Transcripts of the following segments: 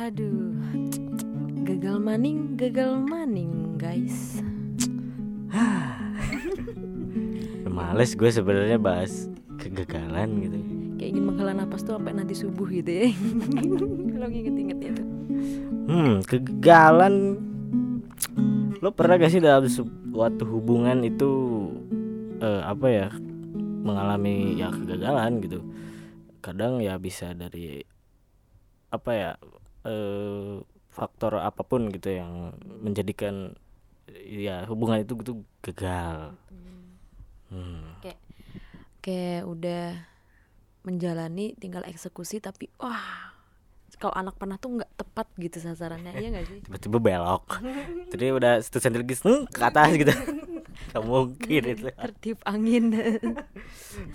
Aduh, gagal maning, gagal maning, guys. Males gue sebenarnya bahas kegagalan gitu. Kayak ingin menghela napas tuh sampai nanti subuh gitu ya. Kalau inget-inget itu. Hmm, kegagalan. Lo pernah gak sih dalam suatu hubungan itu eh, apa ya mengalami ya kegagalan gitu? Kadang ya bisa dari apa ya eh, faktor apa pun gitu yang menjadikan ya hubungan itu gitu gagal. Hmm. Kayak kayak udah menjalani tinggal eksekusi tapi wah kalau anak panah tuh nggak tepat gitu sasarannya iya nggak sih? Tiba-tiba belok. Jadi udah satu senti lagi hmm, ke atas gitu. Gak mungkin itu. Tertib angin.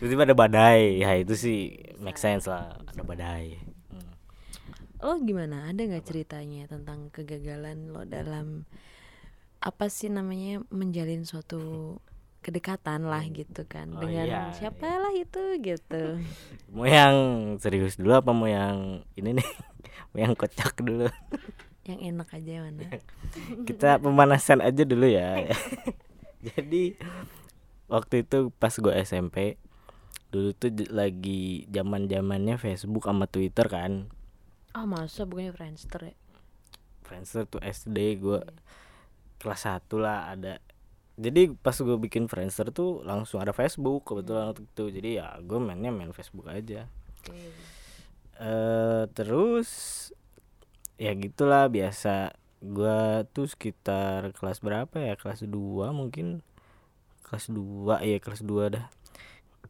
Tiba-tiba ada badai. Ya itu sih make sense lah. Ada badai. Hmm. Lo gimana? Ada nggak ceritanya tentang kegagalan lo dalam apa sih namanya menjalin suatu kedekatan lah gitu kan? Oh, dengan iya, siapa lah itu gitu. Mau yang serius dulu apa mau yang ini nih? Mau yang kocak dulu? Yang enak aja mana? Kita pemanasan aja dulu ya. Jadi waktu itu pas gue SMP dulu tuh lagi zaman zamannya Facebook sama Twitter kan ah masa bukannya Friendster ya? Friendster tuh SD gue kelas 1 lah ada. Jadi pas gue bikin Friendster tuh langsung ada Facebook kebetulan waktu itu. Jadi ya gue mainnya main Facebook aja. Oke. Eh terus ya gitulah biasa. Gua tuh sekitar kelas berapa ya? Kelas 2 mungkin. Kelas 2 iya kelas 2 dah.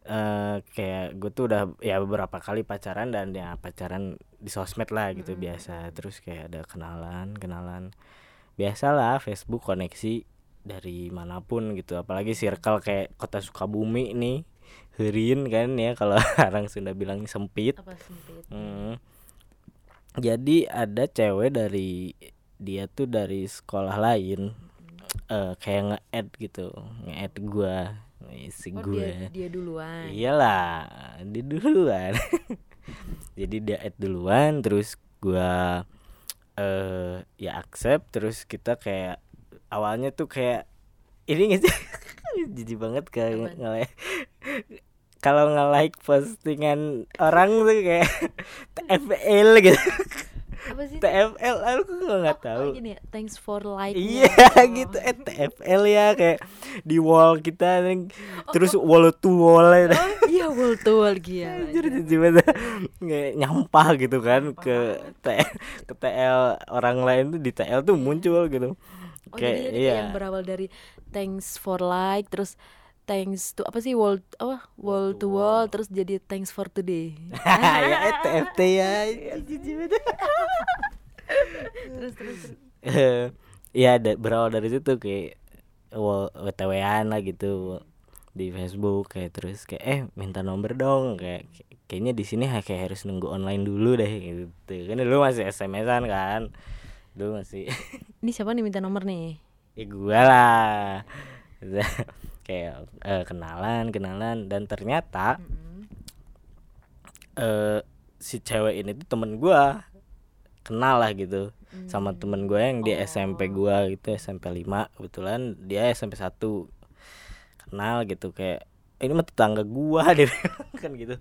Eh kayak gue tuh udah ya beberapa kali pacaran dan ya pacaran di sosmed lah gitu biasa. Terus kayak ada kenalan kenalan. Biasalah Facebook koneksi dari mana pun gitu. Apalagi circle kayak kota Sukabumi nih. Herin kan ya kalau orang Sunda bilang sempit. Apa sempit? Hmm. Jadi ada cewek dari dia tuh dari sekolah lain eh kayak nge-add gitu, nge-add gua, isi oh gue. dia dia duluan? Iyalah, di duluan. Jadi dia add duluan terus gua eh ya accept terus kita kayak awalnya tuh kayak ini gak sih jijik banget kayak Apaan? nge kalau nge-like postingan orang tuh kayak TFL gitu. Apa sih TFL aku nggak tahu. Oh, gini ya, thanks for like Iya gitu eh TFL ya kayak di wall kita nih, terus wall to wall ya. oh iya wall to wall gila jijik banget Kayak nyampah gitu kan ke T ke TL orang lain tuh di TL tuh muncul gitu. Oh kayak jadi iya. yang berawal dari thanks for like terus thanks to apa sih wall apa wall to wall terus jadi thanks for today ya eh, TFT ya. Jijik banget. terus terus terus. Iya da- berawal dari situ kayak wall WTW-an lah gitu di Facebook kayak terus kayak eh minta nomor dong kayak kayaknya di sini kayak harus nunggu online dulu deh gitu kan dulu masih SMS-an kan dulu masih ini siapa nih minta nomor nih ya gua lah kayak eh, kenalan kenalan dan ternyata eh si cewek ini tuh temen gua kenal lah gitu sama temen gue yang di SMP gua gitu SMP 5 kebetulan dia SMP 1 kenal gitu kayak ini mah tetangga gua dia bilang kan gitu.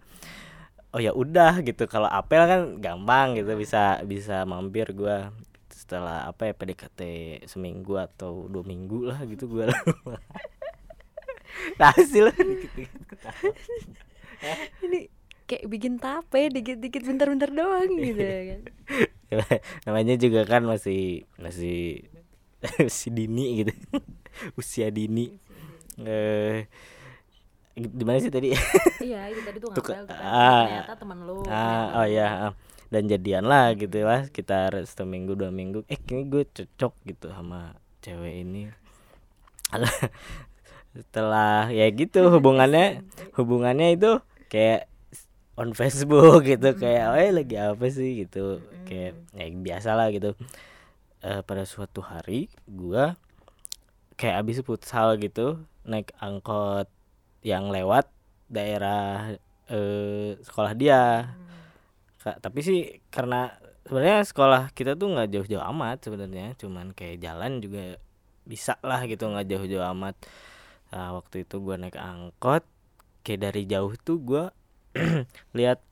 Oh ya udah gitu. Kalau apel kan gampang gitu bisa bisa mampir gua setelah apa ya PDKT seminggu atau dua minggu lah gitu gua nah sih lo dikit-dikit ketawa. ini kayak bikin tape dikit-dikit bentar-bentar doang gitu ya kan. Namanya juga kan masih masih masih dini gitu. Usia dini. Eh di mana sih tadi? Iya itu tadi tuh ngapel ah, ternyata teman lu ah oh ya ah. dan jadian lah gitu lah sekitar seminggu dua minggu. Eh kini gue cocok gitu sama cewek ini setelah ya gitu hubungannya hubungannya itu kayak on Facebook gitu kayak eh lagi apa sih? gitu. Kayak ya biasa lah gitu. Eh pada suatu hari gua kayak abis futsal gitu naik angkot yang lewat daerah eh, sekolah dia. Ka- tapi sih karena sebenarnya sekolah kita tuh nggak jauh-jauh amat sebenarnya. Cuman kayak jalan juga bisa lah gitu nggak jauh-jauh amat nah, waktu itu gua naik angkot kayak dari jauh tuh gua lihat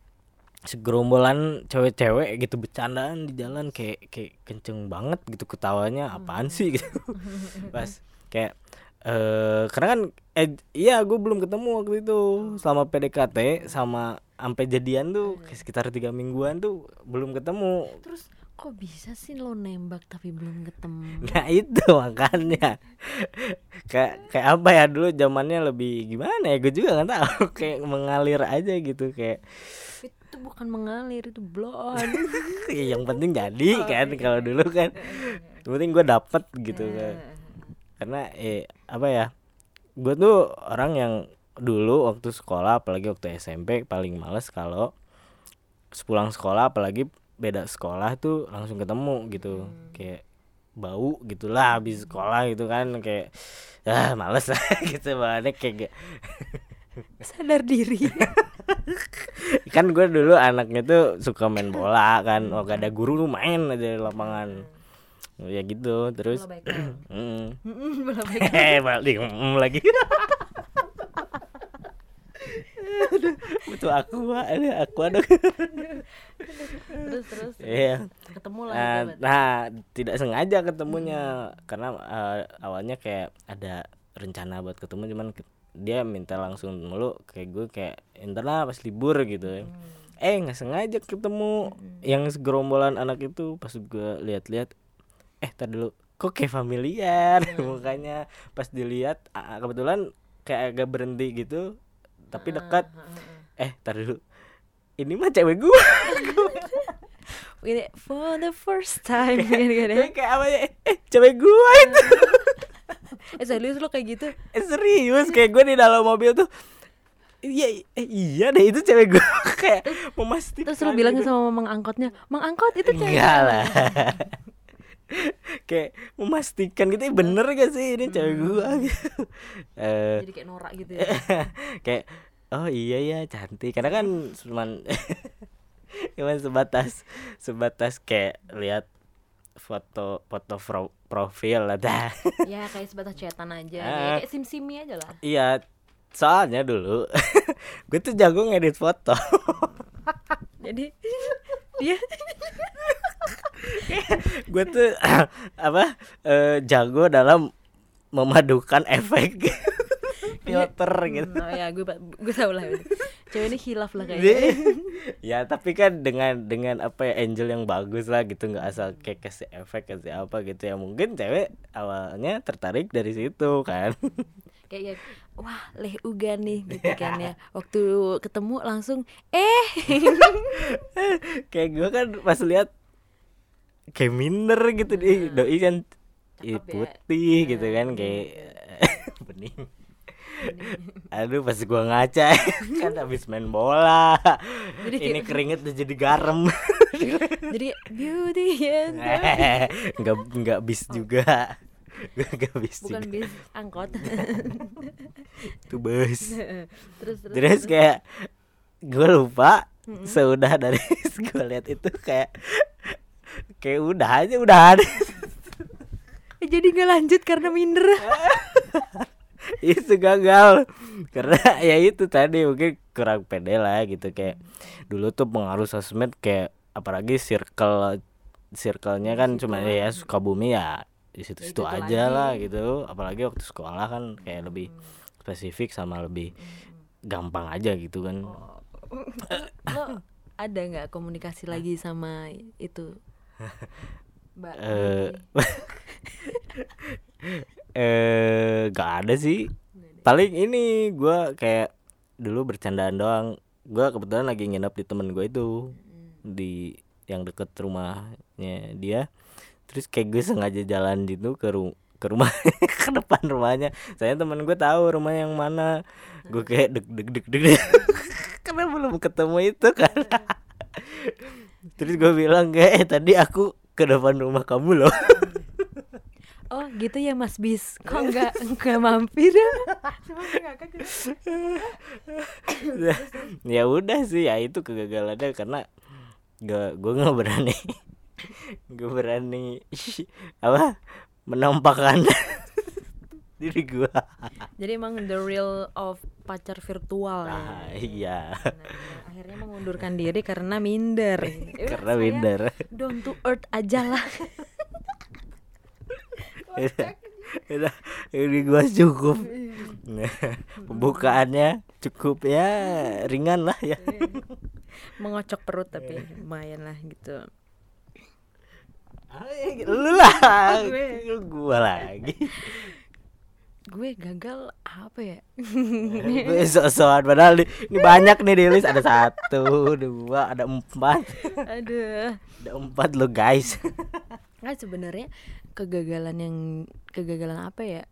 segerombolan cewek-cewek gitu bercandaan di jalan kayak kayak kenceng banget gitu ketawanya. Apaan sih gitu. Pas kayak eh karena kan eh iya gue belum ketemu waktu itu. Selama PDKT sama sampai jadian tuh kayak sekitar tiga mingguan tuh belum ketemu. Terus kok bisa sih lo nembak tapi belum ketemu? Nah itu makanya. Kayak kayak apa ya dulu zamannya lebih gimana ya? Gue juga nggak tahu. Kayak mengalir aja gitu kayak itu bukan mengalir itu blon ya yang penting jadi kan kalau dulu kan. Yang penting gue dapet gitu kan. Karena eh apa ya gue tuh orang yang dulu waktu sekolah apalagi waktu SMP paling males kalau sepulang sekolah apalagi beda sekolah tuh langsung ketemu gitu. Kayak bau gitulah habis sekolah gitu kan kayak ah males lah gitu banget kayak gak- sadar diri. Kan gue dulu anaknya tuh suka main bola kan oh gak ada guru tuh main aja di lapangan. Ya gitu terus mm, lagi. Betul aku ada aku ada. terus terus. Iya. ketemu lah Nah, nah, tidak sengaja ketemunya. Karena eh, awalnya kayak ada rencana buat ketemu cuman dia minta langsung mulu kayak gue kayak entar lah pas libur gitu. Eh nggak sengaja ketemu. Yang segerombolan anak itu pas gue lihat-lihat eh tar dulu. Kok kayak familiar? Mukanya. Pas dilihat kebetulan kayak agak berhenti gitu tapi dekat. eh tar dulu. Ini mah cewek gue Ini for the first time. Gitu kan ya. kayak apa ya? Eh cewek gue itu. Eh serius lo kayak gitu? Eh, serius. Kayak gue di dalam mobil tuh. Iya eh, iya deh itu cewek gue kayak memastikan Terus lo bilang gitu. sama mang angkotnya Mang angkot itu kayak enggak lah kayak memastikan gitu "Eh, bener gak sih ini cewek gue gitu Eh, Jadi kayak norak gitu ya? Kayak oh iya ya cantik. Karena kan cuman cuman sebatas sebatas kayak lihat foto foto pro- profil lah dah. Ya kayak sebatas chatan aja Ah. Kayak sim-simi aja lah. Iya soalnya dulu gue tuh jago ngedit foto. Jadi Dia gue tuh apa eh, jago dalam memadukan efek filter gitu. Oh ya gue gue tau lah Cewek ini hilaf lah kayaknya. Ya tapi kan dengan dengan apa ya angel yang bagus lah gitu nggak asal kayak kasih efek kasih apa gitu ya. Mungkin cewek awalnya tertarik dari situ kan. Kayak ya Wah leh uga nih gitu kan ya. Waktu ketemu langsung Eh. Kayak gue kan pas lihat kayak minder gitu deh. Doi kan Cakep ya. putih gitu kan kayak bening. Aduh pas gua ngaca kan habis main bola. Jadi ini kayak- keringet udah jadi garam. Jadi beauty and the nggak nggak bis juga. Nggak bis Bukan juga. bis angkot. Itu bus. Terus terus terus kayak gue lupa seudah dari gue lihat itu kayak kayak udah aja udah ada. Eh, Jadi gak lanjut karena minder. Itu gagal. Karena ya itu tadi mungkin kurang pede lah gitu. Kayak dulu tuh pengaruh sosmed kayak apalagi circle circle-nya kan cuma ya Sukabumi ya di situ-situ aja lagi. lah gitu. Apalagi waktu sekolah kan kayak lebih spesifik sama lebih gampang aja gitu kan. Lo ada nggak komunikasi lagi sama itu Mbak eh eh gak ada sih paling ini gua kayak dulu bercandaan doang gua kebetulan lagi nginep di temen gue itu di yang deket rumahnya dia terus kayak gue sengaja jalan gitu ke ru ke rumah ke depan rumahnya saya temen gue tahu rumahnya yang mana gue kayak deg deg deg deg karena belum ketemu itu kan terus gue bilang kayak eh tadi aku ke depan rumah kamu loh. Oh gitu ya Mas Bis? Kok nggak nggak mampir? Ya udah sih ya itu kegagalannya karena gak gue nggak berani. Gue berani apa menampakkan diri gua. Jadi emang the real of pacar virtual ya. Ah, iya. Nah, akhirnya mengundurkan diri karena minder. Karena minder. Down to earth aja lah. Udah, ini gua cukup. Pembukaannya cukup ya ringan lah ya. Mengocok perut tapi lumayan lah gitu. Lu lah, Gue. gua lagi. Gue gagal apa ya? Gue sok-sokan padahal di- ini banyak nih di list ada satu, dua, ada empat, Aduh. ada empat lo guys. Kan sebenarnya kegagalan yang kegagalan apa ya?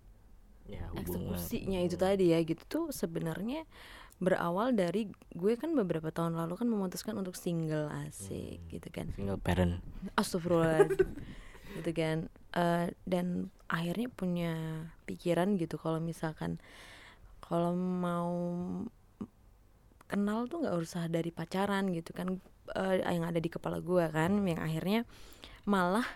Ya, eksekusinya itu tadi ya gitu tuh sebenarnya berawal dari gue kan beberapa tahun lalu kan memutuskan untuk single asik gitu kan single parent. astagfirullah gitu kan. Eh, dan akhirnya punya pikiran gitu kalau misalkan kalau mau kenal tuh nggak usah dari pacaran gitu kan. Eh, yang ada di kepala gue kan yang akhirnya malah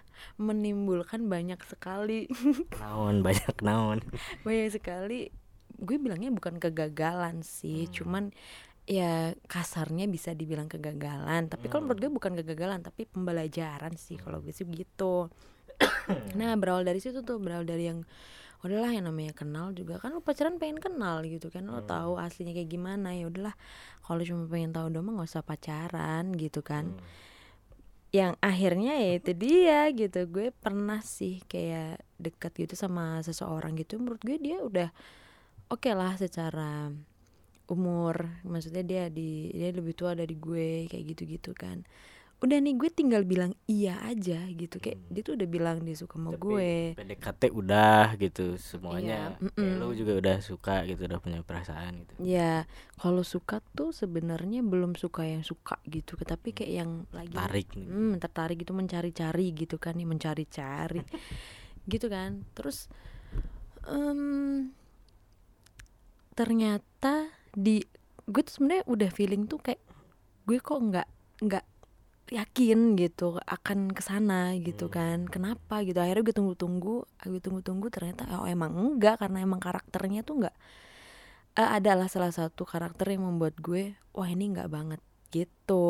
menimbulkan banyak sekali. Naon banyak naon. banyak sekali. Gue bilangnya bukan kegagalan sih cuman ya kasarnya bisa dibilang kegagalan. Tapi kalau menurut gue bukan kegagalan tapi pembelajaran sih kalau gue sih gitu nah berawal dari situ tuh berawal dari yang udahlah yang namanya kenal juga. Kan lo pacaran pengen kenal gitu kan lo tahu aslinya kayak gimana. Ya udahlah kalau cuma pengen tahu doang nggak usah pacaran gitu kan. Yang akhirnya ya itu dia gitu. Gue pernah sih kayak dekat gitu sama seseorang gitu. Menurut gue dia udah oke lah secara umur maksudnya dia di dia lebih tua dari gue kayak gitu gitu kan udah nih gue tinggal bilang iya aja gitu kayak dia tuh udah bilang dia suka sama gue PDKT udah gitu semuanya. Iya, Kayak lu juga udah suka gitu, udah punya perasaan gitu. ya kalau suka tuh sebenarnya belum suka yang suka gitu tapi kayak yang lagi Tarik nih. hmm, tertarik gitu mencari-cari gitu kan nih mencari-cari gitu kan terus em, ternyata di gue tuh sebenarnya udah feeling tuh kayak gue kok nggak nggak yakin gitu akan ke sana gitu kan. Kenapa gitu? Akhirnya gue tunggu-tunggu gue tunggu-tunggu ternyata oh emang enggak karena emang karakternya tuh enggak eh, adalah salah satu karakter yang membuat gue wah ini enggak banget gitu.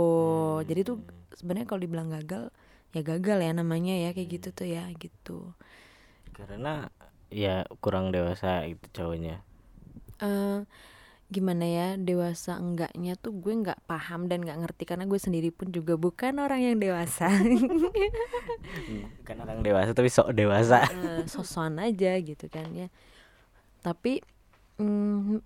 Jadi tuh sebenarnya kalau dibilang gagal ya gagal ya namanya ya kayak gitu tuh ya gitu. Karena ya kurang dewasa gitu cowoknya. eh gimana ya dewasa enggaknya tuh gue nggak paham dan nggak ngerti karena gue sendiri pun juga bukan orang yang dewasa. Kan orang dewasa tapi sok dewasa. Eh, sosokan aja gitu kan ya. Tapi mm,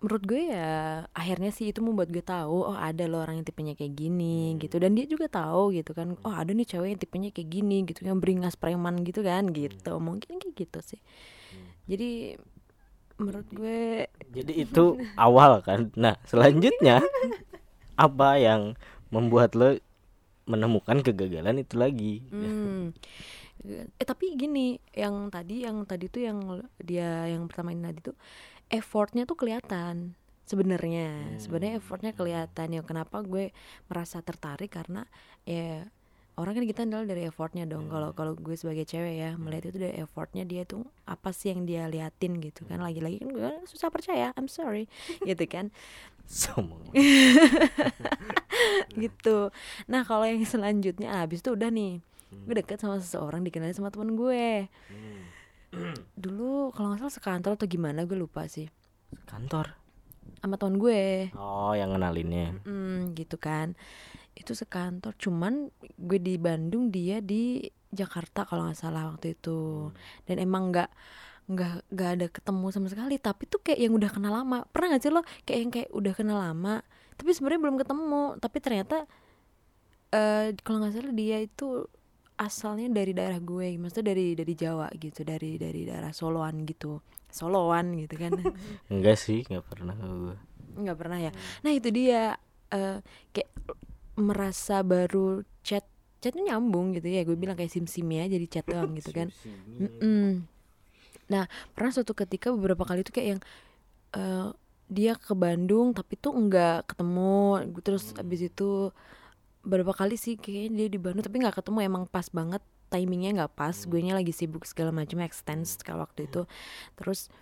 menurut gue ya akhirnya sih itu membuat gue tahu oh ada loh orang yang tipenya kayak gini gitu. Dan dia juga tahu gitu kan oh ada nih cewek yang tipenya kayak gini gitu yang beringas preman gitu kan gitu. Mungkin kayak gitu sih. Jadi menurut gue Jadi itu awal kan. Nah, selanjutnya apa yang membuat lo menemukan kegagalan itu lagi? Hmm. Eh tapi gini, yang tadi yang tadi tuh yang dia yang pertama ini tadi tuh effortnya tuh kelihatan sebenarnya. Sebenarnya effortnya kelihatan ya kenapa gue merasa tertarik karena ya orang kan kita adalah dari effortnya dong. Kalau kalau gue sebagai cewek ya melihat itu dari effortnya dia tuh apa sih yang dia liatin gitu kan. Lagi-lagi kan gue susah percaya. I'm sorry gitu kan. Sombong. gitu. Nah kalau yang selanjutnya habis itu udah nih gue deket sama seseorang dikenalin sama teman gue. Dulu kalau nggak salah sekantor atau gimana gue lupa sih Kantor. sama teman gue. Oh, yang ngenalinnya. Hmm, gitu kan. Itu sekantor. Cuman gue di Bandung dia di Jakarta kalau nggak salah waktu itu. Dan emang nggak nggak nggak ada ketemu sama sekali. Tapi tuh kayak yang udah kenal lama. Pernah nggak sih lo kayak yang kayak udah kenal lama. Tapi sebenarnya belum ketemu. Tapi ternyata eh kalau nggak salah dia itu asalnya dari daerah gue, maksudnya dari dari Jawa gitu, dari dari daerah Soloan gitu, Soloan gitu kan. Enggak sih, enggak pernah gue. nggak pernah ya nah itu dia eh, kayak merasa baru chat chatnya nyambung gitu ya. Gue bilang kayak sim sim ya jadi chat doang gitu kan. Mm-mm. nah pernah suatu ketika beberapa kali tuh kayak yang eh, dia ke Bandung tapi tuh nggak ketemu. Terus abis itu beberapa kali sih kayaknya dia di Bandung tapi nggak ketemu. Emang pas banget timingnya nggak pas. Gue nya lagi sibuk segala macam extends ke waktu itu. Terus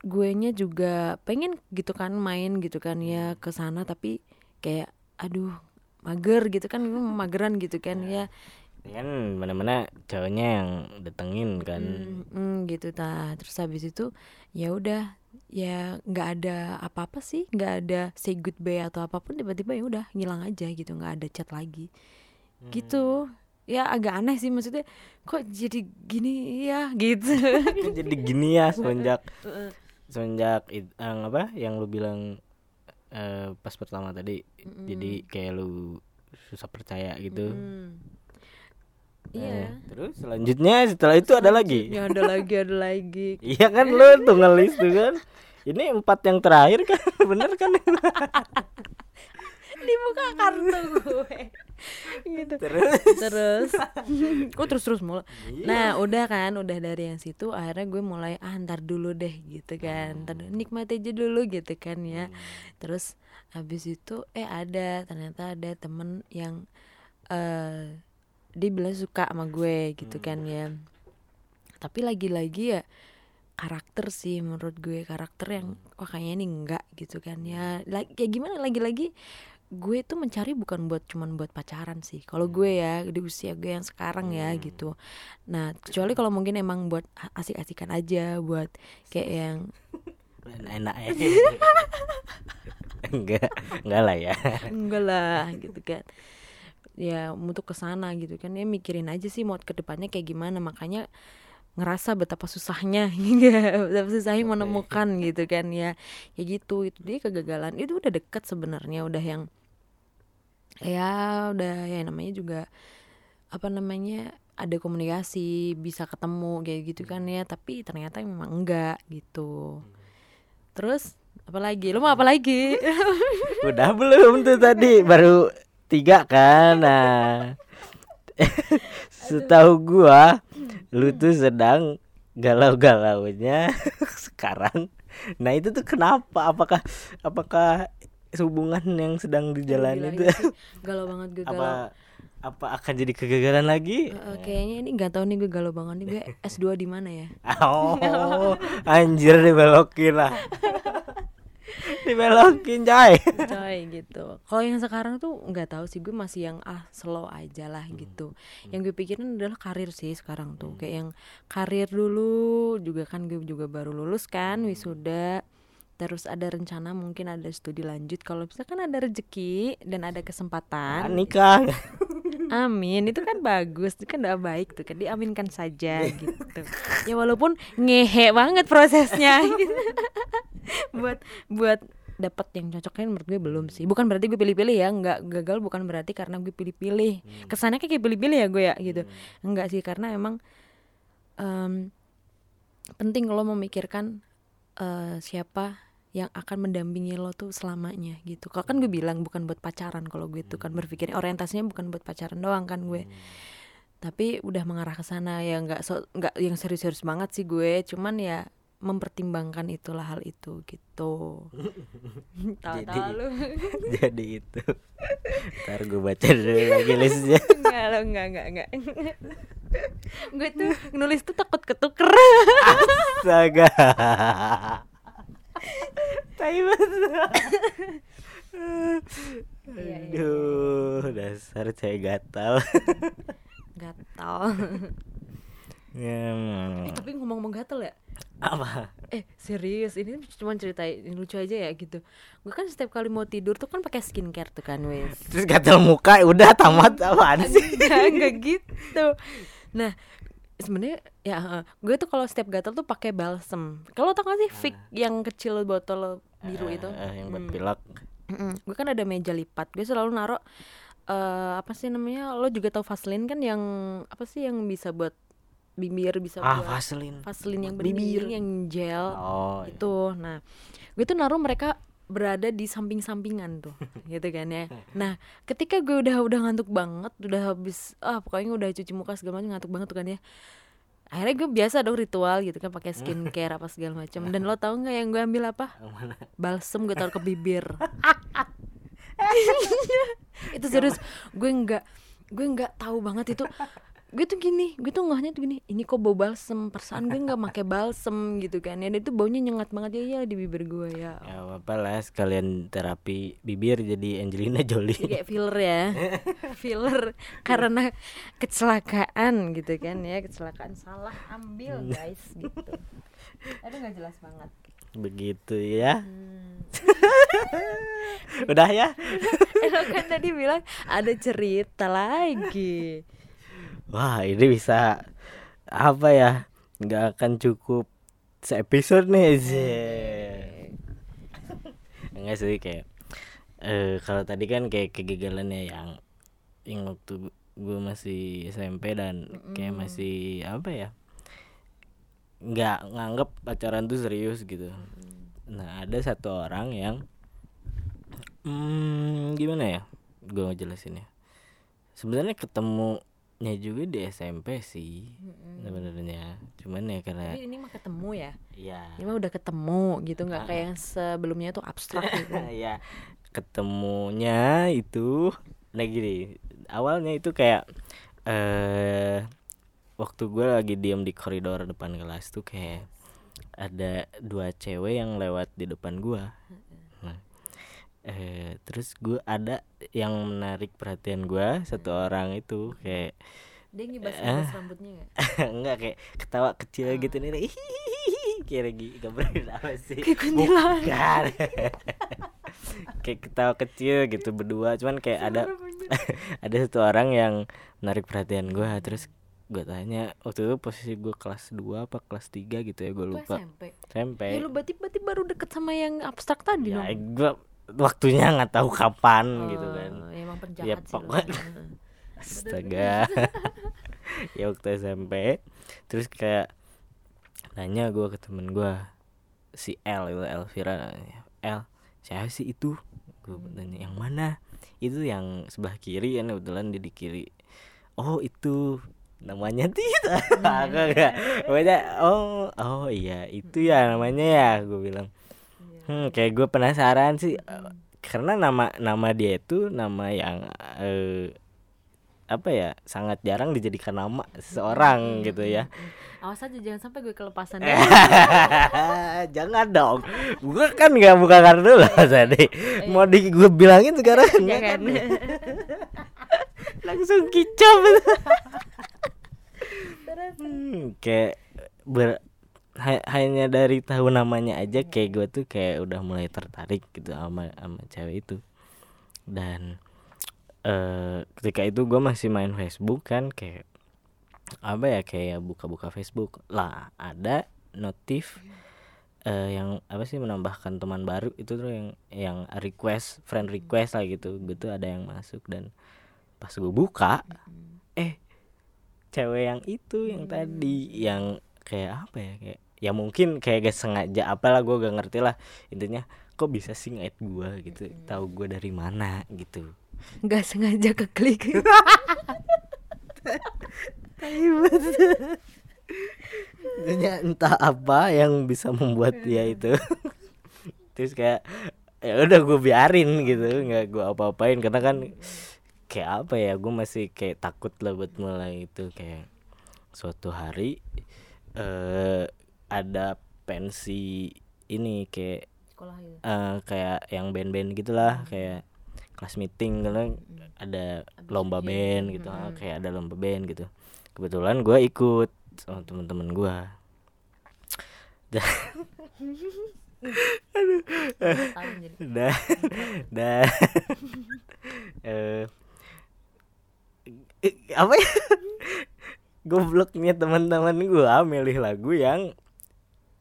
gue nya juga pengen gitu kan main gitu kan ya ke sana tapi kayak aduh mager gitu kan mageran gitu kan ya. Kan mana-mana cowoknya yang datengin kan. Mm, mm, gitu ta terus habis itu ya udah ya nggak ada apa-apa sih nggak ada say goodbye atau apa pun tiba-tiba ya udah ngilang aja gitu nggak ada chat lagi. Gitu. Ya agak aneh sih maksudnya kok jadi gini ya gitu. Jadi gini ya semenjak semenjak yang apa yang lu bilang eh, pas pertama tadi. Jadi kayak lu susah percaya gitu. Hmm. Eh, iya terus selanjutnya setelah itu ada lagi. Ya ada lagi ada lagi. Iya kan lu tuh ngelis tuh kan. Ini empat yang terakhir kan bener kan? Dibuka kartu gue gitu. Terus? Terus. Kok terus terus mulu nah udah kan udah dari yang situ akhirnya gue mulai ah ntar dulu deh gitu kan. Ntar dulu, nikmati aja dulu gitu kan ya. Terus habis itu eh ada ternyata ada temen yang eh dia bilang suka sama gue gitu kan ya. Tapi lagi-lagi ya karakter sih menurut gue karakter yang wah kayaknya ini enggak gitu kan ya. Like, kayak gimana lagi-lagi gue tuh mencari bukan buat cuman buat pacaran sih. Kalau gue ya di usia gue yang sekarang ya gitu. Nah kecuali kalau mungkin emang buat asik-asikan aja buat kayak yang enak ya. Enggak enggak lah ya. Enggak lah gitu kan. Ya untuk ke sana gitu kan. Ya mikirin aja sih mau ke depannya kayak gimana. Makanya ngerasa betapa susahnya hingga betapa susahnya menemukan gitu kan ya. Ya gitu. Itu dia kegagalan. Itu udah deket sebenarnya udah yang ya udah ya namanya juga apa namanya ada komunikasi bisa ketemu kayak gitu kan ya. Tapi ternyata memang enggak gitu. Terus apa lagi? Lu mau apa lagi? Udah belum tuh tadi baru tiga kan? Nah. Setahu gua lu tuh sedang galau-galaunya sekarang. Nah itu tuh kenapa? Apakah apakah hubungan yang sedang dijalani itu. iya galau banget gue galau. apa apa akan jadi kegagalan lagi? Eh, kayaknya ini nggak tahu nih gue galau banget nih. Gue S2 di mana ya? Oh anjir dibelokin lah. Dibelokin coy. Coy gitu. Kalau yang sekarang tuh nggak tahu sih gue masih yang ah slow aja lah gitu. Yang gue pikirin adalah karir sih sekarang tuh. Kayak yang karir dulu juga kan gue juga baru lulus kan wisuda terus ada rencana mungkin ada studi lanjut kalau misalkan ada rezeki dan ada kesempatan nikah Amin, itu kan bagus, itu kan udah baik tuh kan diaminkan saja gitu. Ya walaupun ngehe banget prosesnya. gitu. buat buat dapat yang cocoknya menurut gue belum sih. Bukan berarti gue pilih-pilih ya, nggak gagal bukan berarti karena gue pilih-pilih. Kesannya kayak pilih-pilih ya gue ya gitu. Enggak sih karena emang em, penting lo memikirkan eh, siapa yang akan mendampingi lo tuh selamanya gitu. Kalau kan gue bilang bukan buat pacaran kalau gue tuh kan berpikir orientasinya bukan buat pacaran doang kan gue. Tapi udah mengarah ke sana ya nggak so nggak yang serius-serius banget sih gue. Cuman ya mempertimbangkan itulah hal itu gitu. Tahu-tahu Jadi- lu. jadi itu ntar gue baca dulu lagi listnya Enggak lo enggak enggak enggak. gue tuh nulis tuh takut ketuker. astaga tai banget Iya, iya, aduh dasar cewek gatal Gatal. ya, eh, tapi ngomong-ngomong gatal ya? apa Eh serius ini cuma cerita ini lucu aja ya gitu. Gue kan setiap kali mau tidur tuh kan pakai skincare tuh kan wes. terus gatal muka udah tamat apaan sih Enggak enggak gitu. Nah sebenarnya ya gue tuh kalau setiap gatal tuh pakai balsem. Kalau tau gak sih fix yang kecil botol biru itu? Eh, yang buat Hmm. pilek Mm-mm. Gue kan ada meja lipat. Gue selalu naruh eh apa sih namanya? Lo juga tahu Vaseline kan yang apa sih yang bisa buat bibir bisa ah buat vaselin Vaseline yang Bibir. yang gel. oh iya. itu nah gue tuh naruh mereka berada di samping-sampingan tuh gitu kan ya. Nah ketika gue udah udah ngantuk banget udah habis ah pokoknya udah cuci muka segala macam ngantuk banget tuh kan ya. Akhirnya gue biasa dong ritual gitu kan pakai skincare apa segala macam. Dan lo tau nggak yang gue ambil apa? Balsem gue taruh ke bibir. Itu serius gue nggak gue nggak tahu banget itu gue tuh gini gue tuh ngehnya tuh gini ini kok bau balsem? Perasaan gue nggak pakai balsem gitu kan. Dan itu baunya nyengat banget ya ya di bibir gue ya ya apa lah sekalian terapi bibir jadi Angelina Jolie. Jadi kayak filler ya. Filler karena kecelakaan gitu kan ya. Kecelakaan salah ambil guys gitu. Aduh nggak jelas banget. Begitu ya. Hmm. udah ya? Eh lo kan tadi bilang ada cerita lagi wah ini bisa apa ya nggak akan cukup seepisode nih sih enggak sih kayak eh kalau tadi kan kayak kegagalan ya yang yang waktu gue masih SMP dan kayak masih apa ya nggak nganggep pacaran tuh serius gitu. Nah ada satu orang yang hmm, gimana ya gue ngejelasinnya. Sebenarnya ketemunya juga di SMP sih sebenarnya. Cuman ya karena Tapi ini mah ketemu ya? Ya ini mah udah ketemu gitu nggak kayak yang sebelumnya tuh abstrak gitu. Ya ketemunya itu nah gini awalnya itu kayak eh waktu gue lagi diem di koridor depan kelas tuh kayak ada dua cewek yang lewat di depan gua. Nah, eh terus gue ada yang menarik perhatian gua satu orang itu kayak dia ngibas-ngibas rambutnya nggak? Enggak kayak ketawa kecil gitu nih hihihi kayak lagi gambarin apa sih? Kayak kuntilanak. Bukan. kayak ketawa kecil gitu berdua cuman kayak ada ada satu orang yang menarik perhatian gua terus gue tanya waktu itu posisi gue kelas 2 apa kelas 3 gitu ya gue Lu lupa. SMP SMP ya lu berarti berarti baru deket sama yang abstrak tadi ya dong. gue waktunya nggak tahu kapan gitu kan. Oh, emang Ya, penjahat lu. pokoknya- astaga. Ya waktu SMP terus kayak nanya gue ke temen gue si L itu Elvira. Namanya. L siapa sih itu? Gue tanya yang mana? Itu yang sebelah kiri kan kebetulan dia di kiri. Oh itu namanya tidak aku enggak oh oh iya itu ya namanya ya gue bilang hmm, kayak gue penasaran sih eh, karena nama nama dia itu nama yang eh, apa ya sangat jarang dijadikan nama seseorang gitu ya. awas aja jangan sampai gue kelepasan. Jangan dong. Gue kan nggak buka kartu lah tadi mau di gue bilangin sekarang nggak jangan. kan? langsung kicap. Hmm, kayak ber ha- hanya dari tahu namanya aja kayak gue tuh kayak udah mulai tertarik gitu sama sama cewek itu. Dan eh ketika itu gue masih main Facebook kan kayak apa ya kayak buka-buka Facebook. Lah ada notif eh yang apa sih menambahkan teman baru itu tuh yang yang request friend request lah gitu. Gitu ada yang masuk dan pas gue buka eh cewek yang itu yang tadi yang kayak apa ya kayak ya mungkin kayak gak sengaja apalah gue gak ngerti lah. Intinya kok bisa sih ngait gue gitu? Tahu gue dari mana gitu. Nggak sengaja keklik. Intinya entah apa yang bisa membuat dia itu. Terus kayak ya udah gue biarin gitu. Nggak gue apa-apain. Karena kan kayak apa ya gue masih kayak takut lah buat mulai itu. Kayak suatu hari eh ada pensi ini kayak sekolah gitu. eh, kayak yang band-band gitulah kayak kelas meeting karena ada lomba band gitu ah, kayak ada lomba band gitu. Kebetulan gue ikut sama teman-teman gue dan dan eh eh, apa ya? Gobloknya teman-teman gua milih lagu yang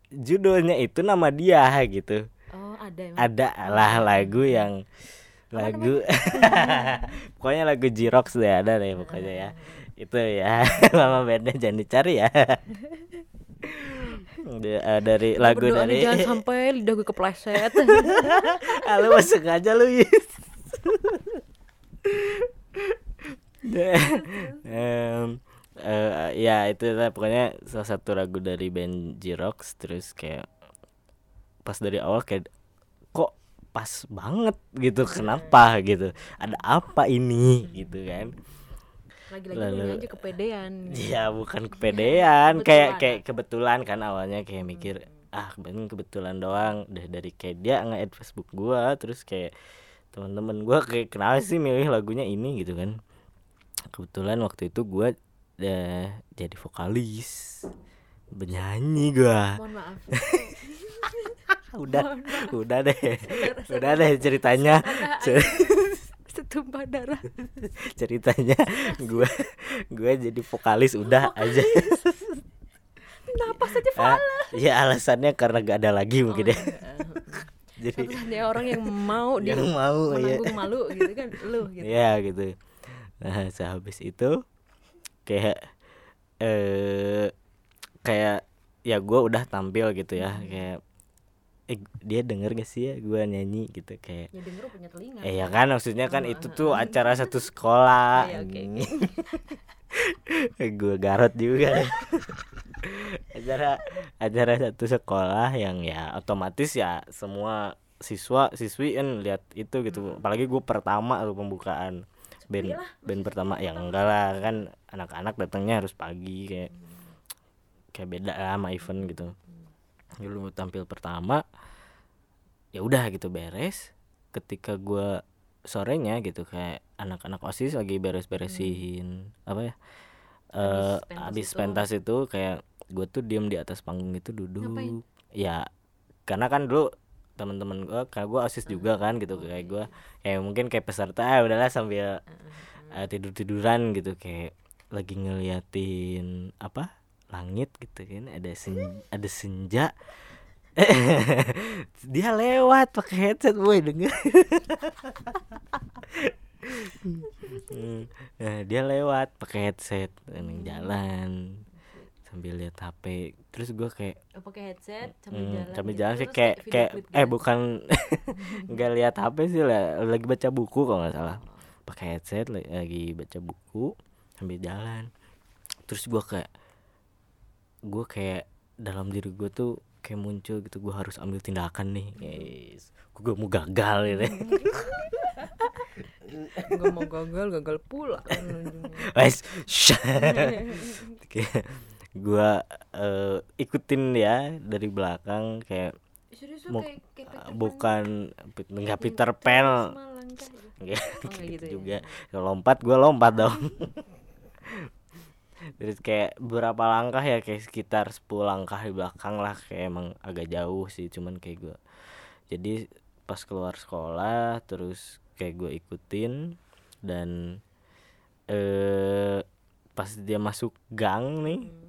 judulnya itu nama dia gitu. Oh ada emang. Ada lah lagu yang lagu pokoknya lagu Jirox deh ada deh pokoknya ya. Itu ya nama bandnya jangan dicari ya. Dia, eh, dari lagu Berdoa dari jangan sampai lidah gue kepleset. Ah, lu masuk aja lu Yus. Eh, ya itu lah. Pokoknya salah satu lagu dari band Jirox terus kayak pas dari awal kayak kok pas banget gitu? Kenapa gitu? Ada apa ini? Gitu kan. Lagi-lagi Lalu- aja kepedean. Iya bukan kepedean. Kayak Kebetulan. kayak kebetulan kan awalnya kayak mikir ah ini kebetulan doang. Udah dari kayak dia nge-add Facebook gua terus kayak teman-teman gua kayak kenapa sih milih lagunya ini? Gitu kan. Kebetulan waktu itu gua udah jadi vokalis. Penyanyi gua. Mohon maaf. Udah udah deh. Udah deh ceritanya. Setumpah darah. Ceritanya gua gua jadi vokalis udah aja. kenapa saja Ah, ya alasannya karena gak ada lagi mungkin ya. jadi satu-satunya orang yang mau yang mau ya menanggung malu gitu kan lu gitu. Ya gitu. Nah sehabis itu kayak eh kayak ya gua udah tampil gitu ya kayak eh dia denger gak sih ya gua nyanyi? Gitu kayak ya denger punya telinga. Eh ya kan maksudnya kan itu tuh acara satu sekolah. Oh, iya, oke, gue garot juga. Acara acara satu sekolah yang ya otomatis ya semua siswa siswi kan lihat itu gitu. Apalagi gue pertama tuh pembukaan band band pertama ya enggak lah kan anak-anak datangnya harus pagi kayak kayak beda lah sama event gitu. Dulu tampil pertama ya udah gitu beres. Ketika gua sorenya gitu kayak anak-anak osis lagi beres-beresin apa ya eh Habis pentas habis itu. pentas itu kayak gue tuh diem di atas panggung itu duduk. Ngapain? ya karena kan dulu teman-teman gue kayak gue osis juga kan gitu. Kayak gue kayak mungkin kayak peserta ah udahlah sambil tidur tiduran gitu. Kayak lagi ngeliatin apa langit gitu kan ada sen ada senja. Dia lewat pakai headset boy denger. Hmm, nah, dia lewat pakai headset jalan sambil lihat HP terus gue kayak Oh, pakai headset sambil Hmm, jalan sambil gitu. jalan sih kayak kayak eh gitu. bukan nggak lihat HP sih lah lagi baca buku kalau nggak salah. Pakai headset lagi baca buku sambil jalan. Terus gua kayak gua kayak dalam diri gue tuh kayak muncul gitu gua harus ambil tindakan nih guys. Gue mau gagal gitu Gak mau gagal gagal pula. Kayak gua eh, ikutin ya dari belakang kayak Serius kayak, kayak bukan nggak Peter Pan gitu. Nggak, Oh, gitu gitu ya. juga Kalau lompat gue lompat dong terus kayak beberapa langkah ya kayak sekitar 10 langkah di belakang lah kayak emang agak jauh sih cuman kayak gue jadi pas keluar sekolah terus kayak gue ikutin dan eh pas dia masuk gang nih Hmm.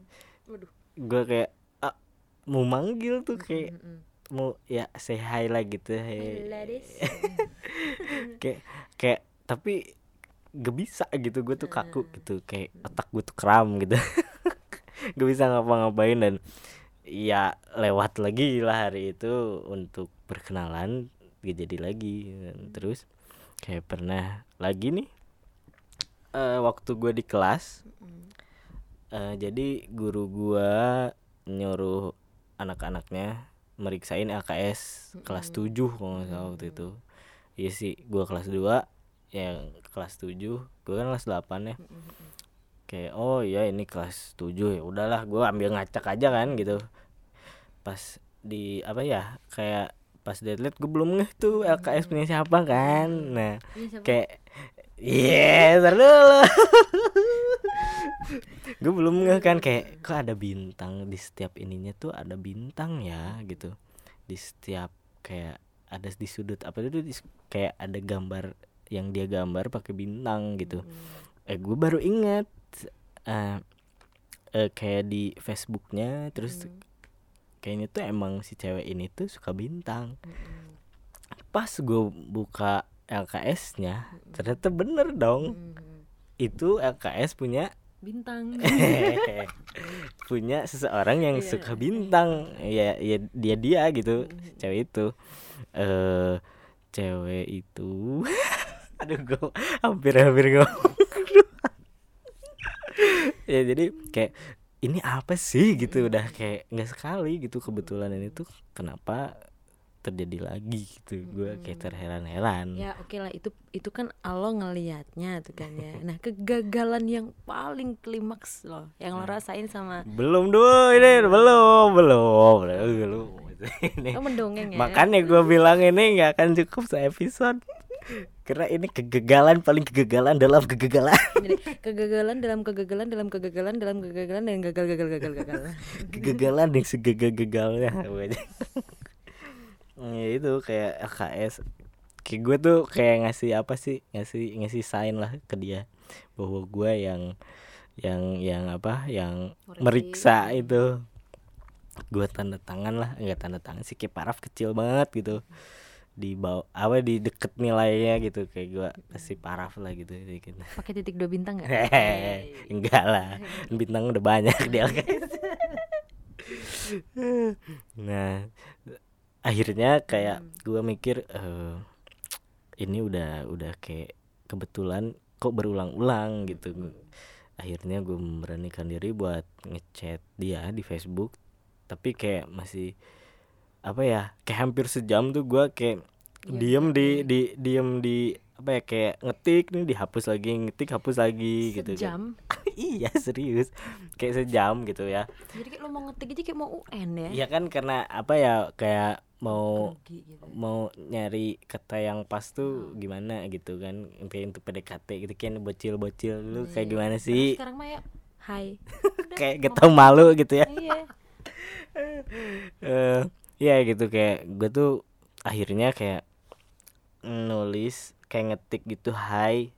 Waduh. gue kayak ah, mau manggil tuh kayak Mm-mm. mau ya say hi lah gitu hey. Kayak kayak tapi gak bisa gitu gue tuh kaku gitu kayak otak gue tuh kram gitu gak bisa ngapa-ngapain dan ya lewat lagi lah hari itu untuk perkenalan gak jadi lagi Dan terus kayak pernah lagi nih eh waktu gue di kelas Mm. Eh jadi guru gua nyuruh anak-anaknya meriksain LKS kelas 7 kalau nggak salah waktu itu. Iya sih gua kelas 2 yang kelas 7 gua kan kelas 8 ya. Kayak oh iya ini kelas 7 ya udahlah gua ambil ngacak aja kan gitu. Pas di apa ya kayak pas deadline gue belum ngeh tuh LKS punya siapa kan. Nah siapa? kayak iya yeah, dulu gue belum ngeh kan kayak kok ada bintang di setiap ininya tuh ada bintang ya gitu. Di setiap kayak ada di sudut apa itu di- kayak ada gambar yang dia gambar pakai bintang gitu. Eh gue baru inget eh eh, kayak di Facebooknya terus kayaknya tuh emang si cewek ini tuh suka bintang. Pas gue buka LKS-nya ternyata bener dong. Mm. itu LKS punya bintang. Punya seseorang yang Iya. suka bintang. Ya ya dia dia gitu cewek itu. Eh cewek itu. Aduh gue hampir hampir ngomong ya jadi kayak ini apa sih? gitu. Udah kayak nggak sekali gitu kebetulan. Ini tuh kenapa terjadi lagi gitu. Gue kayak terheran-heran. Ya oke lah itu itu kan lo ngelihatnya tuh kan ya. Nah kegagalan yang paling klimaks loh yang lo rasain sama belum dulu ini belum belum. Belum. Ini lo mendongeng ya? Makanya gue bilang ini nggak akan cukup se-episode karena ini kegagalan paling kegagalan dalam kegagalan. Jadi, kegagalan dalam kegagalan dalam kegagalan dalam kegagalan dan gagal gagal gagal gagal. Kegagalan yang segagal-gagalnya ya itu kayak LKS kayak gue tuh kayak ngasih apa sih? Ngasih ngasih sign lah ke dia. Bahwa gue yang yang yang apa? Yang meriksa. itu. Gue tanda tangan lah. Enggak tanda tangan sih kayak paraf kecil banget gitu. Di bawah apa di deket nilainya gitu. Kayak gue kasih paraf lah gitu. Dikit. Pakai titik dua bintang nggak? Hehehe, enggak lah. Bintang udah banyak di LKS nah akhirnya kayak gue mikir eh, ini udah udah kayak kebetulan kok berulang-ulang gitu. Akhirnya gue memberanikan diri buat ngechat dia di Facebook. Tapi kayak masih apa ya kayak hampir sejam tuh gue kayak diem di di diem di apa ya kayak ngetik nih dihapus lagi ngetik hapus lagi gitu kan. Sejam? Iya serius. Kayak sejam gitu ya. Jadi kayak lo mau ngetik aja kayak mau UN ya? Iya kan karena apa ya kayak mau Grogi gitu. mau nyari kata yang pas tuh gimana gitu kan kayak untuk PDKT gitu kan bocil-bocil lu kayak gimana Nah, sih? sekarang mah ya hai. Kayak gak tau malu gitu ya. Iya. Eh ya gitu kayak gue tuh akhirnya kayak nulis kayak ngetik gitu hai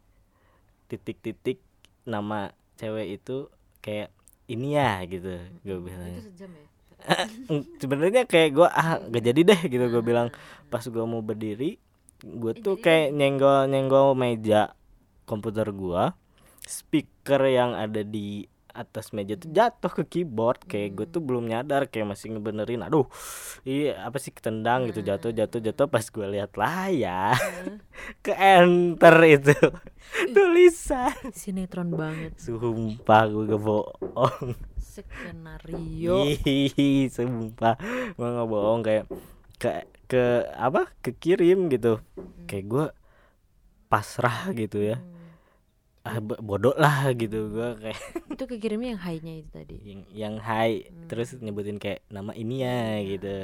titik-titik nama cewek itu kayak ini ya gitu gue bilang itu sejam ya sebenarnya kayak gue ah gak jadi deh gitu gue bilang. Pas gue mau berdiri gue tuh kayak nyenggol nyenggol meja komputer gue speaker yang ada di atas meja tuh jatuh ke keyboard. Kayak gue tuh belum nyadar kayak masih ngebenerin. Aduh iya apa sih ketendang gitu. Jatuh jatuh jatuh. Pas gue lihat layar ke enter itu. Tulisan. Sinetron banget. Sumpah gue bohong skenario. Ih, sumpah. Gue nggak bohong kayak ke ke apa kekirim gitu. Kayak gue pasrah gitu ya. Ah bo- bodoh lah gitu gue kayak. Itu kekirimnya yang high-nya itu tadi? Yang yang hai terus nyebutin kayak nama ini ya gitu.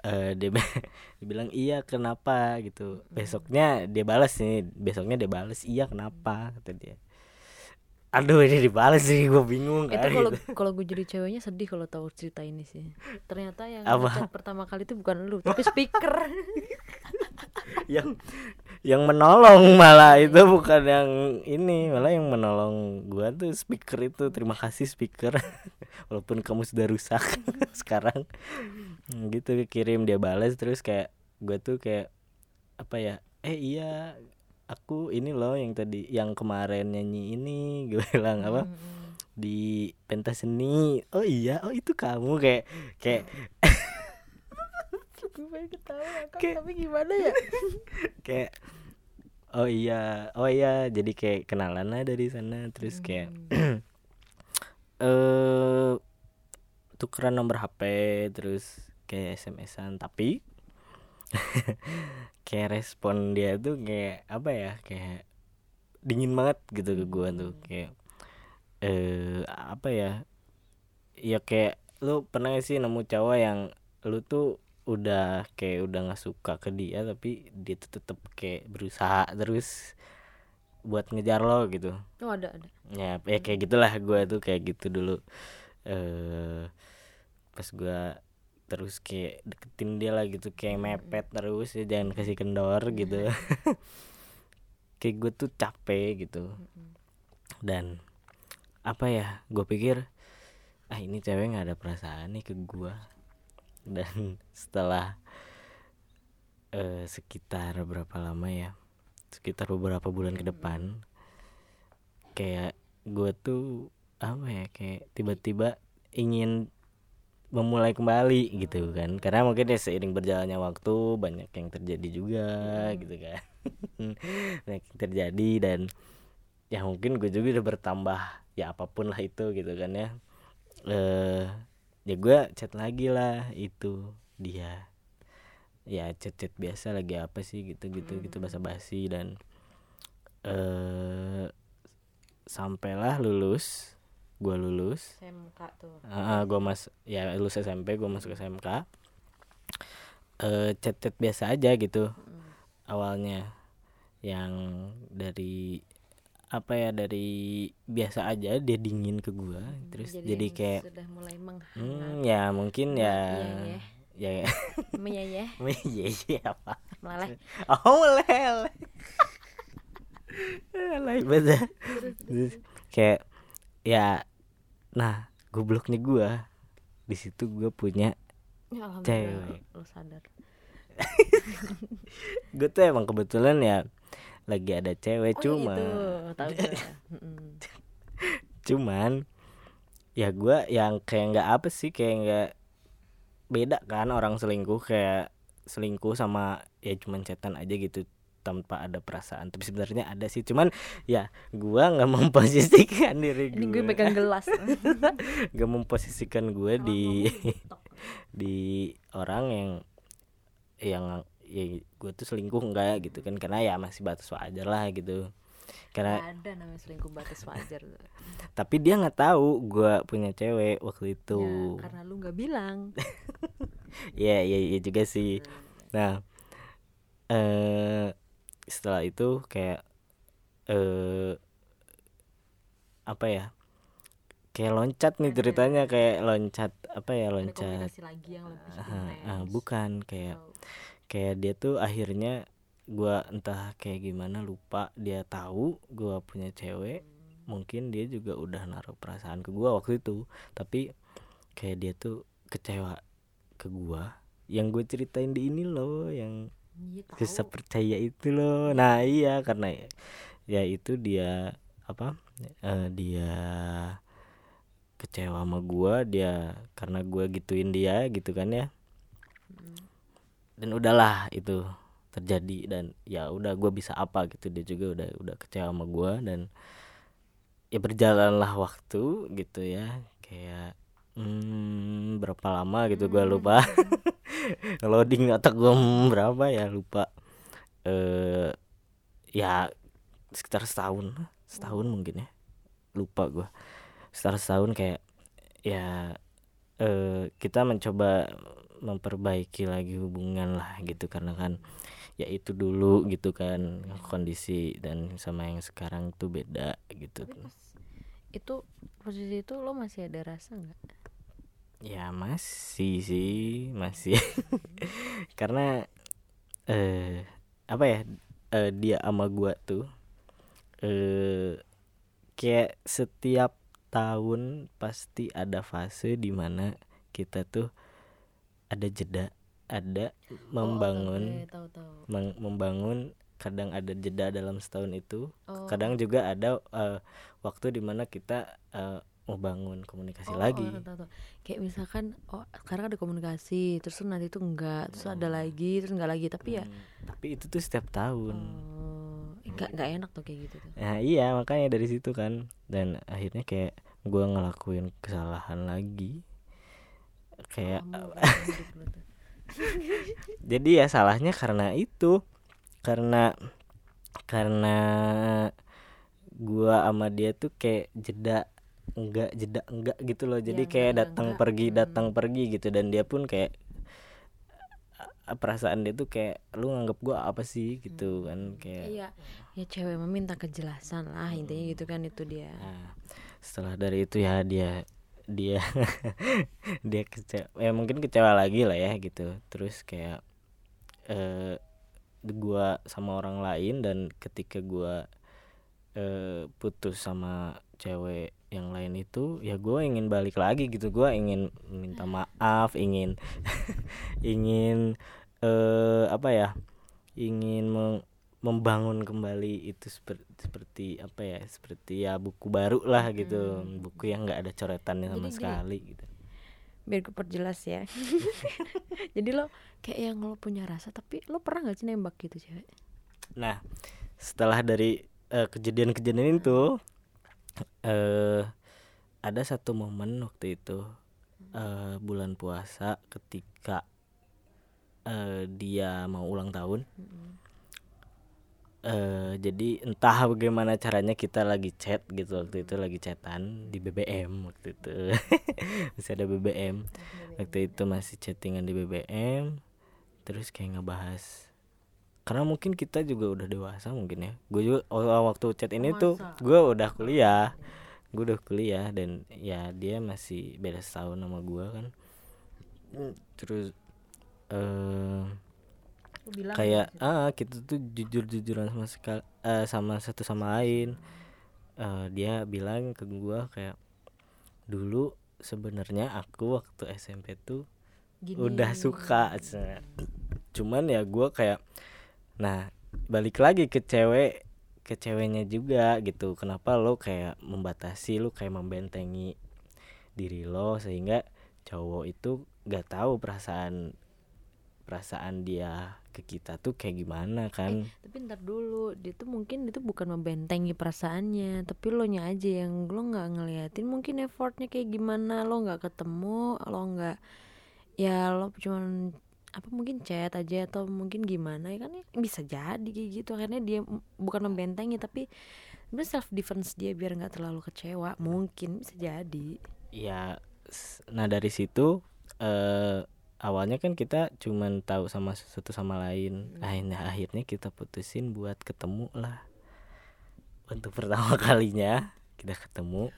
Eh dia, dia bilang iya kenapa? gitu. Besoknya dia balas nih besoknya dia balas iya kenapa? kata dia aduh ini dibalas sih gue bingung itu kan. kalau gitu. kalau gue jadi ceweknya sedih kalau tahu cerita ini sih. Ternyata yang Apa? pertama kali itu bukan lu tapi speaker. Yang yang menolong malah itu bukan yang ini malah yang menolong gua tuh speaker itu. Terima kasih speaker. Walaupun kamu sudah rusak sekarang. Gitu kirim dia balas terus kayak gua tuh kayak apa ya eh iya aku ini loh yang tadi yang kemarin nyanyi ini gue bilang apa di pentas seni. Oh iya oh itu kamu kayak kayak gue pengen ketawa Kayak- tapi gimana ya? kayak oh iya oh iya jadi kayak kenalan lah dari sana. Terus kayak eh tukeran nomor HP terus kayak SMS-an tapi kayak respon dia tuh kayak apa ya kayak dingin banget gitu ke gua tuh. Kayak eh apa ya ya kayak lu pernah gak sih nemu cowok yang lu tuh udah kayak udah nggak suka ke dia tapi dia tuh tetep kayak berusaha terus buat ngejar lo gitu? Oh ada ada. Ya ya kayak gitulah gua tuh kayak gitu dulu. Eh pas gua terus kayak deketin dia lah gitu kayak mepet terus ya jangan kasih kendor gitu. Kayak gue tuh capek gitu. Dan apa ya gue pikir ah ini cewek nggak ada perasaan nih ke gua dan setelah eh sekitar berapa lama ya sekitar beberapa bulan ke depan kayak gue tuh apa ya kayak tiba-tiba ingin memulai kembali gitu kan. Karena mungkin ya seiring berjalannya waktu banyak yang terjadi juga gitu kan. Banyak yang terjadi dan ya mungkin gue juga udah bertambah ya apa pun lah itu gitu kan ya. Eh ya gue chat lagi lah itu dia. Ya chat-chat biasa lagi apa sih gitu-gitu gitu basa-basi dan eh sampailah lulus gua lulus. SMK tuh. Ah, gua mas ya lulus SMP gua masuk SMK eh chat-chat biasa aja gitu awalnya. Yang dari apa ya dari biasa aja dia dingin ke gua. Terus jadi, kayak sudah mulai menghangat. Hmm, ya mungkin ya. Ya ya. Ya ya apa? Meleleh. Oh meleleh. Alay banget kayak ya nah gobloknya gua di situ gua punya ya Cewek. lu sadar gue tuh emang kebetulan ya lagi ada cewek oh cuma itu tahu gue ya. Mm-mm. cuman ya gua yang kayak nggak apa sih kayak nggak beda kan orang selingkuh kayak selingkuh sama ya cuman chatan aja gitu tanpa ada perasaan. Tapi sebenarnya ada sih cuman ya gua nggak memposisikan diri ini gue gue megang gelas. Nggak memposisikan gue di di orang yang yang ya gue tuh selingkuh enggak gitu kan. Karena ya masih batas wajar lah gitu. Karena ada namanya selingkuh batas wajar. Tapi dia nggak tahu gue punya cewek waktu itu. Ya, karena lu nggak bilang. Ya ya ya juga sih. Nah eh setelah itu kayak eh apa ya kayak loncat nih ceritanya kayak loncat apa ya loncat. Komunikasi lagi yang lebih intens ah, bukan kayak Tahu. kayak dia tuh akhirnya gua entah kayak gimana lupa dia tahu gua punya cewek mungkin dia juga udah naruh perasaan ke gua waktu itu. Tapi kayak dia tuh kecewa ke gua. Yang gue ceritain di ini loh yang Iya, bisa percaya itu loh. Nah iya karena ya, itu dia apa eh, dia kecewa sama gua dia karena gua gituin dia gitu kan ya. Dan udahlah itu terjadi dan ya udah gua bisa apa gitu. Dia juga udah udah kecewa sama gua dan ya berjalanlah waktu gitu ya. Kayak hmm, berapa lama gitu gua lupa. Loading otak gua hmm, berapa ya lupa. Eh ya sekitar setahun setahun mungkin ya. Lupa gua. Sekitar setahun kayak ya eh kita mencoba memperbaiki lagi hubungan lah gitu. Karena kan ya itu dulu gitu kan kondisi dan sama yang sekarang tuh beda gitu. Itu posisi itu lo masih ada rasa nggak ya masih sih masih. Karena eh apa ya eh, dia sama gua tuh eh kayak setiap tahun pasti ada fase di mana kita tuh ada jeda ada membangun oh, tahu tahu. meng- membangun kadang ada jeda dalam setahun itu. Oh. kadang juga ada eh, waktu di mana kita eh, membangun komunikasi Oh, lagi. oh, tahu, tahu. kayak misalkan oh sekarang ada komunikasi terus nanti tuh enggak terus ada lagi terus enggak lagi. Tapi ya Hmm, tapi itu tuh setiap tahun. Oh, enggak enggak enak tuh kayak gitu tuh. Nah iya makanya dari situ kan. Dan akhirnya kayak gua ngelakuin kesalahan lagi. Kayak tuh. jadi ya salahnya karena itu. Karena karena gua sama dia tuh kayak jeda enggak jeda enggak gitu loh. Jadi Ya, kayak datang pergi Hmm. datang pergi gitu. Dan dia pun kayak perasaan dia tuh kayak lu nganggap gua apa sih? gitu kan kayak iya. Ya cewek meminta kejelasan lah intinya gitu kan itu dia. Nah, setelah dari itu ya dia dia dia kecewa ya mungkin kecewa lagi lah ya gitu. Terus kayak eh gua sama orang lain dan ketika gua eh putus sama cewek yang lain itu ya gua ingin balik lagi gitu. Gua ingin minta maaf ingin ingin eh apa ya ingin meng- membangun kembali itu seperti seperti apa ya seperti ya buku baru lah gitu. Buku yang nggak ada coretannya sama Jadi sekali gitu. biar gue perjelas ya. Jadi lo kayak yang lo punya rasa tapi lo pernah nggak sih nembak gitu cewek? Nah setelah dari eh, kejadian-kejadian itu eh ada satu momen waktu itu eh bulan puasa ketika eh, dia mau ulang tahun. Eh jadi entah bagaimana caranya kita lagi chat gitu waktu itu lagi chatan di BBM waktu itu. Masih ada BBM waktu itu masih chattingan di BBM terus kayak ngebahas karena mungkin kita juga udah dewasa mungkin ya. Gue juga waktu chat ini tuh gue udah kuliah. Gue udah kuliah dan ya dia masih beda setahun sama gue kan. Terus eh bilang kayak ah kita tuh jujur jujuran sama sekali sama satu sama lain. Eh, dia bilang ke gua kayak dulu sebenarnya aku waktu SMP tuh Gini. udah suka. Cuman ya gua kayak nah balik lagi ke cewek ke ceweknya juga gitu. Kenapa lo kayak membatasi lo kayak membentengi diri lo sehingga cowok itu gak tahu perasaan perasaan dia ke kita tuh kayak gimana kan? Tapi ntar dulu dia tuh mungkin itu bukan membentengi perasaannya tapi lo nya aja yang lo nggak ngeliatin mungkin effortnya kayak gimana lo nggak ketemu lo nggak ya lo cuman apa mungkin chat aja atau mungkin gimana ya kan ya. Bisa jadi kayak gitu akhirnya dia bukan membentengi tapi sebenarnya self defense dia biar nggak terlalu kecewa mungkin bisa jadi. Ya nah dari situ eh awalnya kan kita cuman tahu sama satu sama lain. Akhirnya akhirnya kita putusin buat ketemu lah untuk pertama kalinya kita ketemu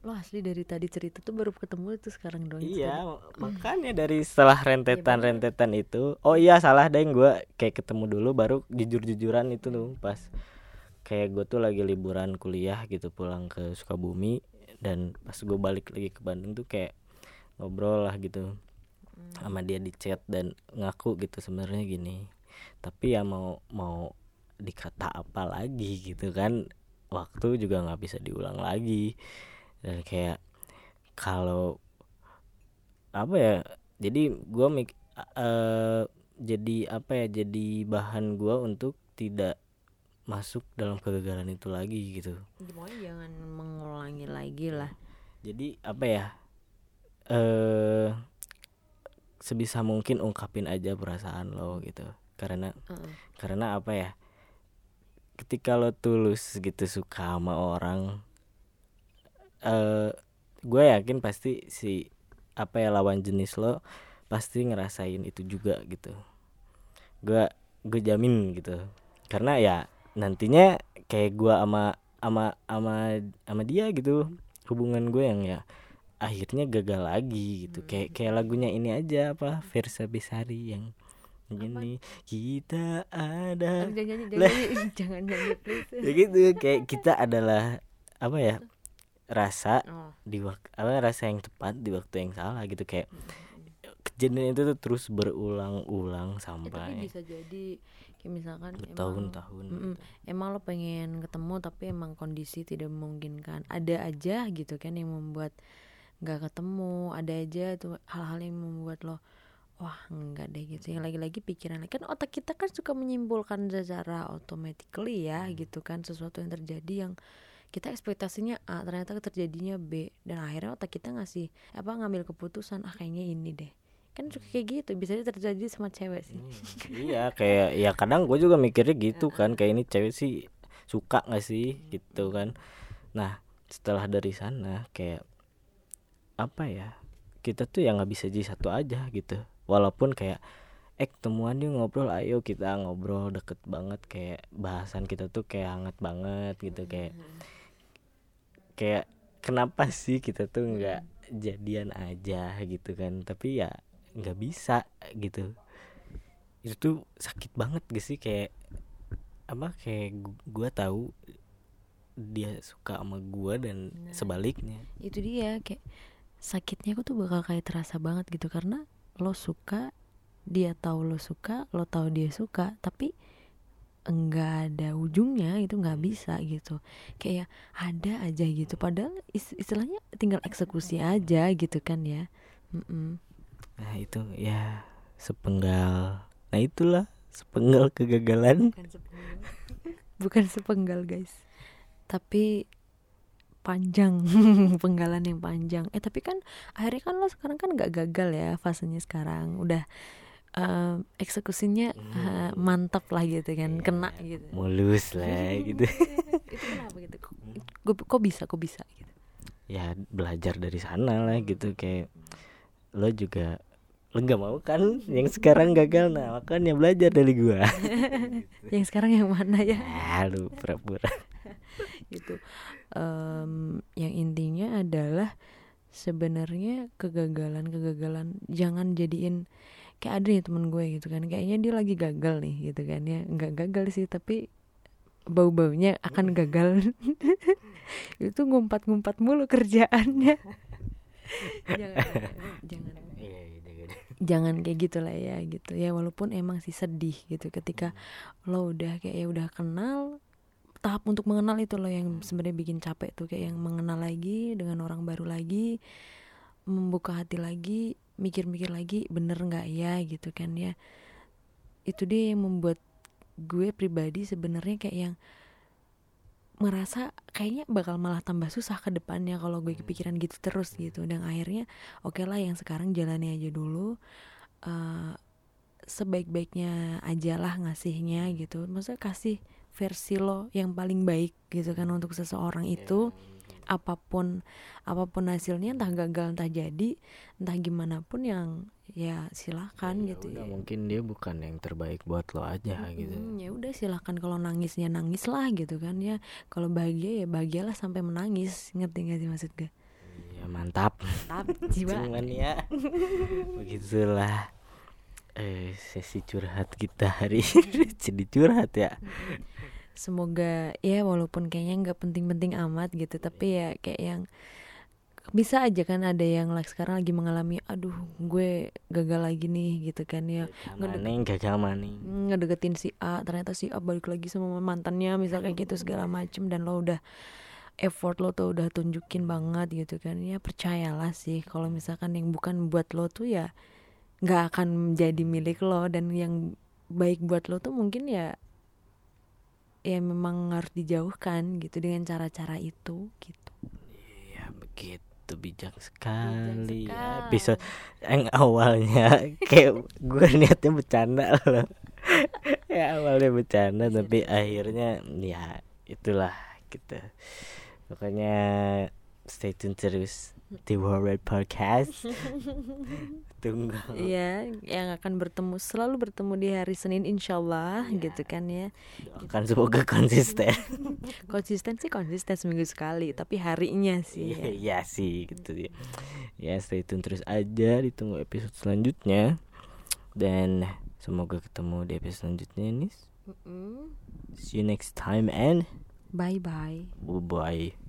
lo asli dari tadi cerita tuh baru ketemu itu sekarang doang iya makanya dari setelah rentetan rentetan itu oh iya salah deh gue kayak ketemu dulu baru jujur jujuran itu tuh pas kayak gue tuh lagi liburan kuliah gitu pulang ke Sukabumi dan pas gue balik lagi ke Bandung tuh kayak ngobrol lah gitu sama dia di chat dan ngaku gitu sebenarnya gini tapi ya mau mau dikata apa lagi? gitu kan waktu juga nggak bisa diulang lagi dan kayak kalau apa ya jadi gua mik eh, jadi apa ya jadi bahan gua untuk tidak masuk dalam kegagalan itu lagi gitu. Pokoknya jangan mengulangi lagi lah. Jadi apa ya eh sebisa mungkin ungkapin aja perasaan lo gitu. Karena Heeh. karena apa ya ketika lo tulus gitu suka sama orang eh gue yakin pasti si apa ya lawan jenis lo pasti ngerasain itu juga gitu. Gue gue jamin gitu. Karena ya nantinya kayak gue ama ama ama ama dia gitu hubungan gue yang ya akhirnya gagal lagi gitu. Kayak kayak lagunya ini aja apa Versa Besari yang gini kita ada Jangan nyanyi, jangan Lah. nyanyi, jangan nyanyi please. ya gitu kayak kita adalah apa ya rasa Oh, di waktu apa rasa yang tepat di waktu yang salah gitu kayak kejadian itu tuh terus berulang-ulang eh, tapi sampai bisa jadi kayak misalkan emang bertahun-tahun Mm-mm. gitu. emang lo pengen ketemu tapi emang kondisi tidak memungkinkan ada aja gitu kan yang membuat nggak ketemu ada aja tuh hal-hal yang membuat lo wah enggak deh gitu yang lagi-lagi pikiran kan otak kita kan suka menyimpulkan secara automatically ya gitu kan sesuatu yang terjadi yang kita ekspektasinya A ternyata terjadinya B dan akhirnya otak kita ngasih apa ngambil keputusan ah kayaknya ini deh. Kan suka kayak gitu bisa terjadi sama cewek sih. Iya kayak ya kadang gue juga mikirnya gitu kan kayak ini cewek sih suka nggak sih gitu kan. Nah setelah dari sana kayak apa ya kita tuh ya nggak bisa jadi satu aja gitu. Walaupun kayak eh ketemuan yuk ngobrol ayo kita ngobrol deket banget kayak bahasan kita tuh kayak hangat banget gitu kayak kayak kenapa sih kita tuh nggak jadian aja gitu kan? Tapi ya nggak bisa gitu. Itu tuh sakit banget gak sih? Kayak apa kayak gu- gua tahu dia suka sama gua dan sebaliknya. itu dia kayak sakitnya aku tuh bakal kayak terasa banget gitu. Karena lo suka dia tahu lo suka lo tahu dia suka tapi enggak ada ujungnya itu nggak bisa gitu. Kayak ada aja gitu. Padahal is- istilahnya tinggal eksekusi aja gitu kan ya. Mm-mm. nah itu ya sepenggal. Nah itulah sepenggal kegagalan. Bukan sepenggal. Bukan sepenggal guys. Tapi panjang. Penggalan yang panjang. Eh tapi kan akhirnya kan lo sekarang kan nggak gagal ya fasenya sekarang. Udah eh, eksekusinya eh, mantap lah gitu kan kena gitu. Mulus lah gitu. Itu kenapa gitu? Kok, gua- kok bisa kok bisa gitu? Ya belajar dari sana lah gitu kayak lo juga lo nggak mau kan yang sekarang gagal? Nah makanya belajar dari gua. Yang sekarang yang mana ya? Ah lu pura-pura. Gitu. Em, yang intinya adalah sebenarnya kegagalan kegagalan jangan jadiin kayak ada nih temen gue gitu kan kayaknya dia lagi gagal nih gitu kan. Ya nggak gagal sih tapi bau baunya akan gagal. Itu ngumpat ngumpat mulu kerjaannya. Jangan jangan. Jangan kayak gitulah ya gitu. Ya walaupun emang sih sedih gitu ketika lo udah kayak ya udah kenal tahap untuk mengenal itu loh yang sebenarnya bikin capek tuh kayak yang mengenal lagi dengan orang baru lagi membuka hati lagi mikir-mikir lagi bener nggak ya? gitu kan ya. Itu dia yang membuat gue pribadi sebenarnya kayak yang merasa kayaknya bakal malah tambah susah ke depannya kalau gue kepikiran gitu terus gitu. Dan akhirnya oke lah yang sekarang jalani aja dulu eh, sebaik-baiknya aja lah ngasihnya gitu. Maksudnya kasih versi lo yang paling baik gitu kan untuk seseorang itu apa pun apa pun hasilnya entah gagal entah jadi entah gimana pun yang ya silakan Ya gitu udah, ya. mungkin dia bukan yang terbaik buat lo aja gitu. Hmm, ya udah silahkan kalau nangisnya nangis lah gitu kan ya. Kalau bahagia ya bahagialah sampai menangis ngerti gak sih maksud gue? Ya mantap. Tapi jiwa. Cuman ya begitulah eh sesi curhat kita hari ini. Jadi curhat ya semoga ya walaupun kayaknya nggak penting-penting amat gitu tapi ya kayak yang bisa aja kan ada yang like sekarang lagi mengalami aduh gue gagal lagi nih gitu kan ya. Maning gagal maning. ngedeketin si A ternyata si A balik lagi sama mantannya misal kayak gitu segala macem dan lo udah effort lo tuh udah tunjukin banget gitu kan. Ya percayalah sih kalau misalkan yang bukan buat lo tuh ya nggak akan menjadi milik lo dan yang baik buat lo tuh mungkin ya ya memang harus dijauhkan gitu dengan cara-cara itu gitu. Ya begitu bijak sekali, sekali. Episode yang awalnya kayak gue niatnya bercanda loh. Ya awalnya bercanda tapi akhirnya ya itulah kita. Pokoknya stay tune terus di World Podcast tunggu Iya, yang akan bertemu selalu bertemu di hari Senin insyaallah gitu kan ya. kan semoga konsisten Konsisten sih konsisten seminggu sekali, tapi harinya sih. ya. Iya sih gitu ya. Ya stay tune terus aja ditunggu episode selanjutnya dan semoga ketemu di episode selanjutnya nih. Mm-mm. See you next time and Bye bye. bye bye.